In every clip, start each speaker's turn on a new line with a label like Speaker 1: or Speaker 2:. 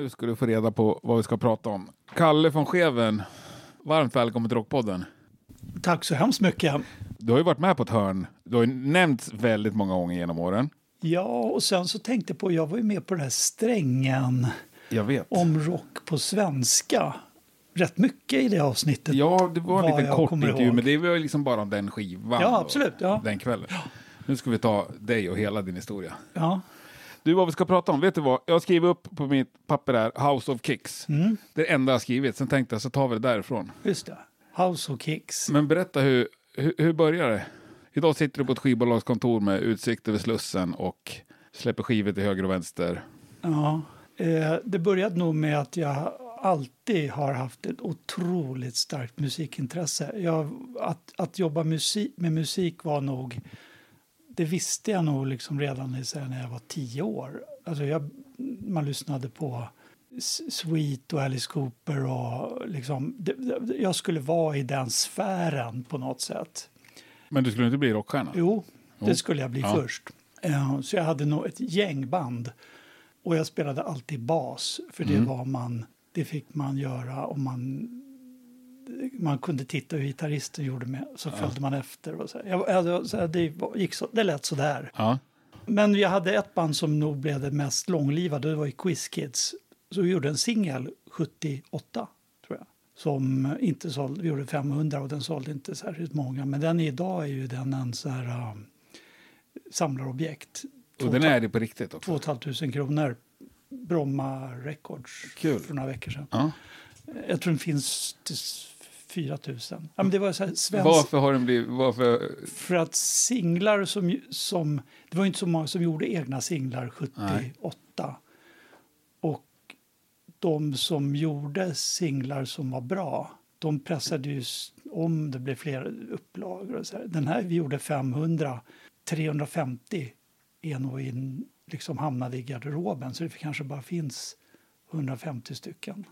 Speaker 1: Nu ska du få reda på vad vi ska prata om. Kalle von Scheven, varmt välkommen till Rockpodden.
Speaker 2: Tack så hemskt mycket.
Speaker 1: Du har ju varit med på ett hörn. Du har ju nämnts väldigt många gånger genom åren.
Speaker 2: Ja, och sen så tänkte jag på, jag var ju med på den här strängen
Speaker 1: Jag vet.
Speaker 2: om rock på svenska. Rätt mycket i det avsnittet.
Speaker 1: Ja, det var en liten kort intervju,
Speaker 2: ihåg.
Speaker 1: men det var liksom bara om den skivan.
Speaker 2: Ja, absolut, ja.
Speaker 1: Den kvällen. Nu ska vi ta dig och hela din historia.
Speaker 2: Ja,
Speaker 1: Du, vad vi ska prata om, vet du vad? Jag har skrivit upp på mitt papper här, House of Kicks.
Speaker 2: Mm.
Speaker 1: Det är det enda jag skrivit, sen tänkte jag så tar vi det därifrån.
Speaker 2: just det. House of Kicks.
Speaker 1: Men berätta, hur, hur, hur börjar det? Idag sitter du på ett skivbolagskontor med utsikt över Slussen och släpper skivor till höger och vänster.
Speaker 2: Ja, eh, det började nog med att jag alltid har haft ett otroligt starkt musikintresse. Jag, att, att jobba musik, med musik var nog... Det visste jag nog liksom redan när jag var tio år. Alltså jag, man lyssnade på Sweet och Alice Cooper. och liksom, det, det- Jag skulle vara i den sfären på något sätt.
Speaker 1: Men du skulle inte bli rockstjärna?
Speaker 2: Jo, det
Speaker 1: Jo.
Speaker 2: skulle jag bli
Speaker 1: Ja.
Speaker 2: först. Eh, Så jag hade nog ett gängband. Och jag spelade alltid bas, för det
Speaker 1: Mm.
Speaker 2: var man, det fick man göra om man man kunde titta hur gitarristen gjorde med, så följde man efter. Och så. Jag, jag, så här, det, gick så, det lät så där.
Speaker 1: Ja.
Speaker 2: Men jag hade ett band som nog blev det mest långlivade, det var ju Quiz Kids. Så vi gjorde en singel 78, tror jag. Som inte sålde, vi gjorde 500 och den sålde inte särskilt många. Men den idag är ju den en så här um, samlarobjekt.
Speaker 1: Och den är det på riktigt också?
Speaker 2: 2 500 kronor. Bromma Records
Speaker 1: Kul.
Speaker 2: för några veckor sedan.
Speaker 1: Ja.
Speaker 2: Jag tror den finns 4 000. Ja, men det var så här svensk...
Speaker 1: Varför har den blivit... Varför...
Speaker 2: För att singlar som, som... Det var inte så många som gjorde egna singlar 78. Och de som gjorde singlar som var bra, de pressade ju om det blev fler upplagor. Och så här. Den här vi gjorde 500, 350 är nog in, liksom hamnade i garderoben. Så det kanske bara finns 150 stycken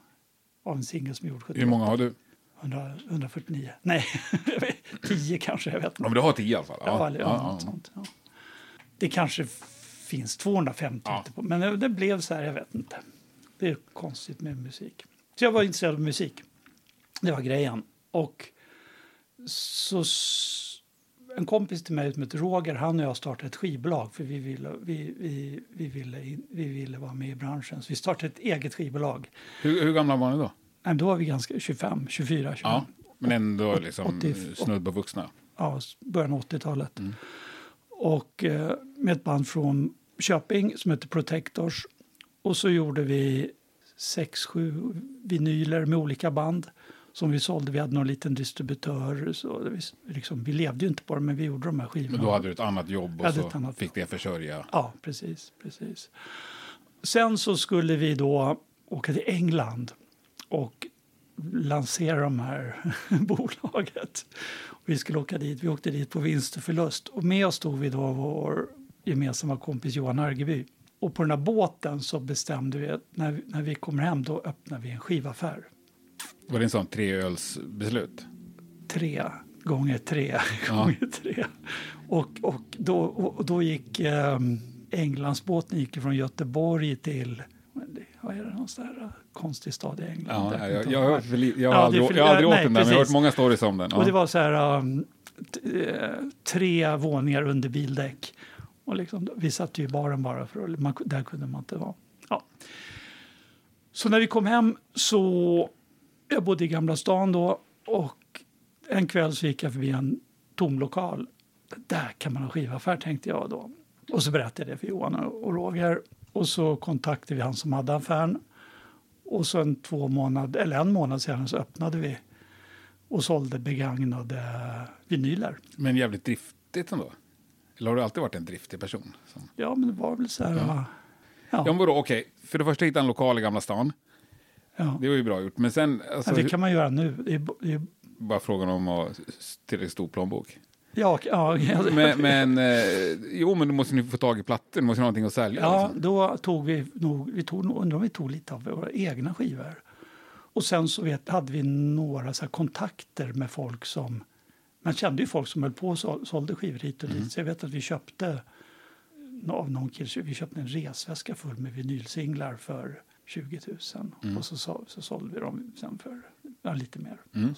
Speaker 2: av en singel som är gjord 78.
Speaker 1: Hur många har du?
Speaker 2: 100, 149. Nej, 10 kanske. Jag vet inte.
Speaker 1: Ja, men du har tio i alla fall?
Speaker 2: Ja, eller, ja, något sånt. Ja. Det kanske finns 250
Speaker 1: Ja.
Speaker 2: men det, blev så här, jag vet inte. Det är konstigt med musik. Så jag var intresserad av musik. Det var grejen. Och så en kompis till mig som heter Roger, han och jag startade ett skivbolag för vi ville, vi, vi, vi ville, vi ville vara med i branschen. Så vi startade ett eget skivbolag.
Speaker 1: Hur, hur gamla var ni då?
Speaker 2: Nej, Då var vi ganska 25, 24, 25.
Speaker 1: Ja, men ändå liksom
Speaker 2: 80
Speaker 1: snudd på vuxna.
Speaker 2: ja, början av 80-talet.
Speaker 1: Mm.
Speaker 2: Och eh, med ett band från Köping som heter Protectors. Och så gjorde vi sex, sju vinyler med olika band som vi sålde. Vi hade någon liten distributör. Så vi, liksom, vi levde ju inte på det, men vi gjorde de här skivorna.
Speaker 1: Men då hade du ett annat jobb och så
Speaker 2: annat
Speaker 1: fick det försörja.
Speaker 2: Ja, precis, precis. Sen så skulle vi då åka till England och lansera de här bolaget. Vi skulle åka dit. Vi åkte dit på vinst och förlust. Och med oss tog vi då vår gemensamma kompis Johan Argeby. Och på den här båten så bestämde vi att när, vi- när vi kommer hem då öppnar vi en skivaffär.
Speaker 1: Var det en sån treölsbeslut?
Speaker 2: Tre gånger tre
Speaker 1: Ja.
Speaker 2: gånger tre. Och, och, då, och då gick eh, Englandsbåten gick från Göteborg till vad är det, någon sån här konstig stad i England?
Speaker 1: Ja,
Speaker 2: Jag
Speaker 1: jag, jag, jag, har jag aldrig, jag har aldrig
Speaker 2: nej,
Speaker 1: åkt den där, men jag har hört många stories om den.
Speaker 2: Och det var så här um, eh, tre våningar under bildäck. Och liksom, vi satt ju i baren bara, för man, där kunde man inte vara. Ja. Så när vi kom hem så, jag bodde i Gamla stan då och en kväll så gick jag förbi en tom lokal. Där kan man ha skivaffär tänkte jag då. Och så berättade jag det för Johan och Roger och så kontaktade vi han som hade affären. Och så en, två månad, eller en månad senare så öppnade vi och sålde begagnade vinyler.
Speaker 1: Men jävligt driftigt ändå? Eller har du alltid varit en driftig person? Som...
Speaker 2: Ja, men det var väl så här... Ja.
Speaker 1: Ja, ja men okej. För det första hitta en lokal i Gamla stan.
Speaker 2: Ja.
Speaker 1: Det var ju bra gjort. Men sen... Alltså,
Speaker 2: ja, det kan man göra nu. Det är, det är...
Speaker 1: Bara frågan om att ha tillräckligt stor plånbok.
Speaker 2: Ja, ja,
Speaker 1: men, men eh, jo, men du måste ni få tag i plattor, måste ha någonting att sälja.
Speaker 2: Ja, liksom. då tog vi nog, vi tog, undrar om vi tog lite av våra egna skivor. Och sen så vet, hade vi några så kontakter med folk som, man kände ju folk som höll på och sålde skivor hit och dit. Mm. Så jag vet att vi köpte av någon kille, vi köpte en resväska full med vinylsinglar för 20 000. Mm. Och så, så, så sålde vi dem sen för ja, lite mer.
Speaker 1: Mm.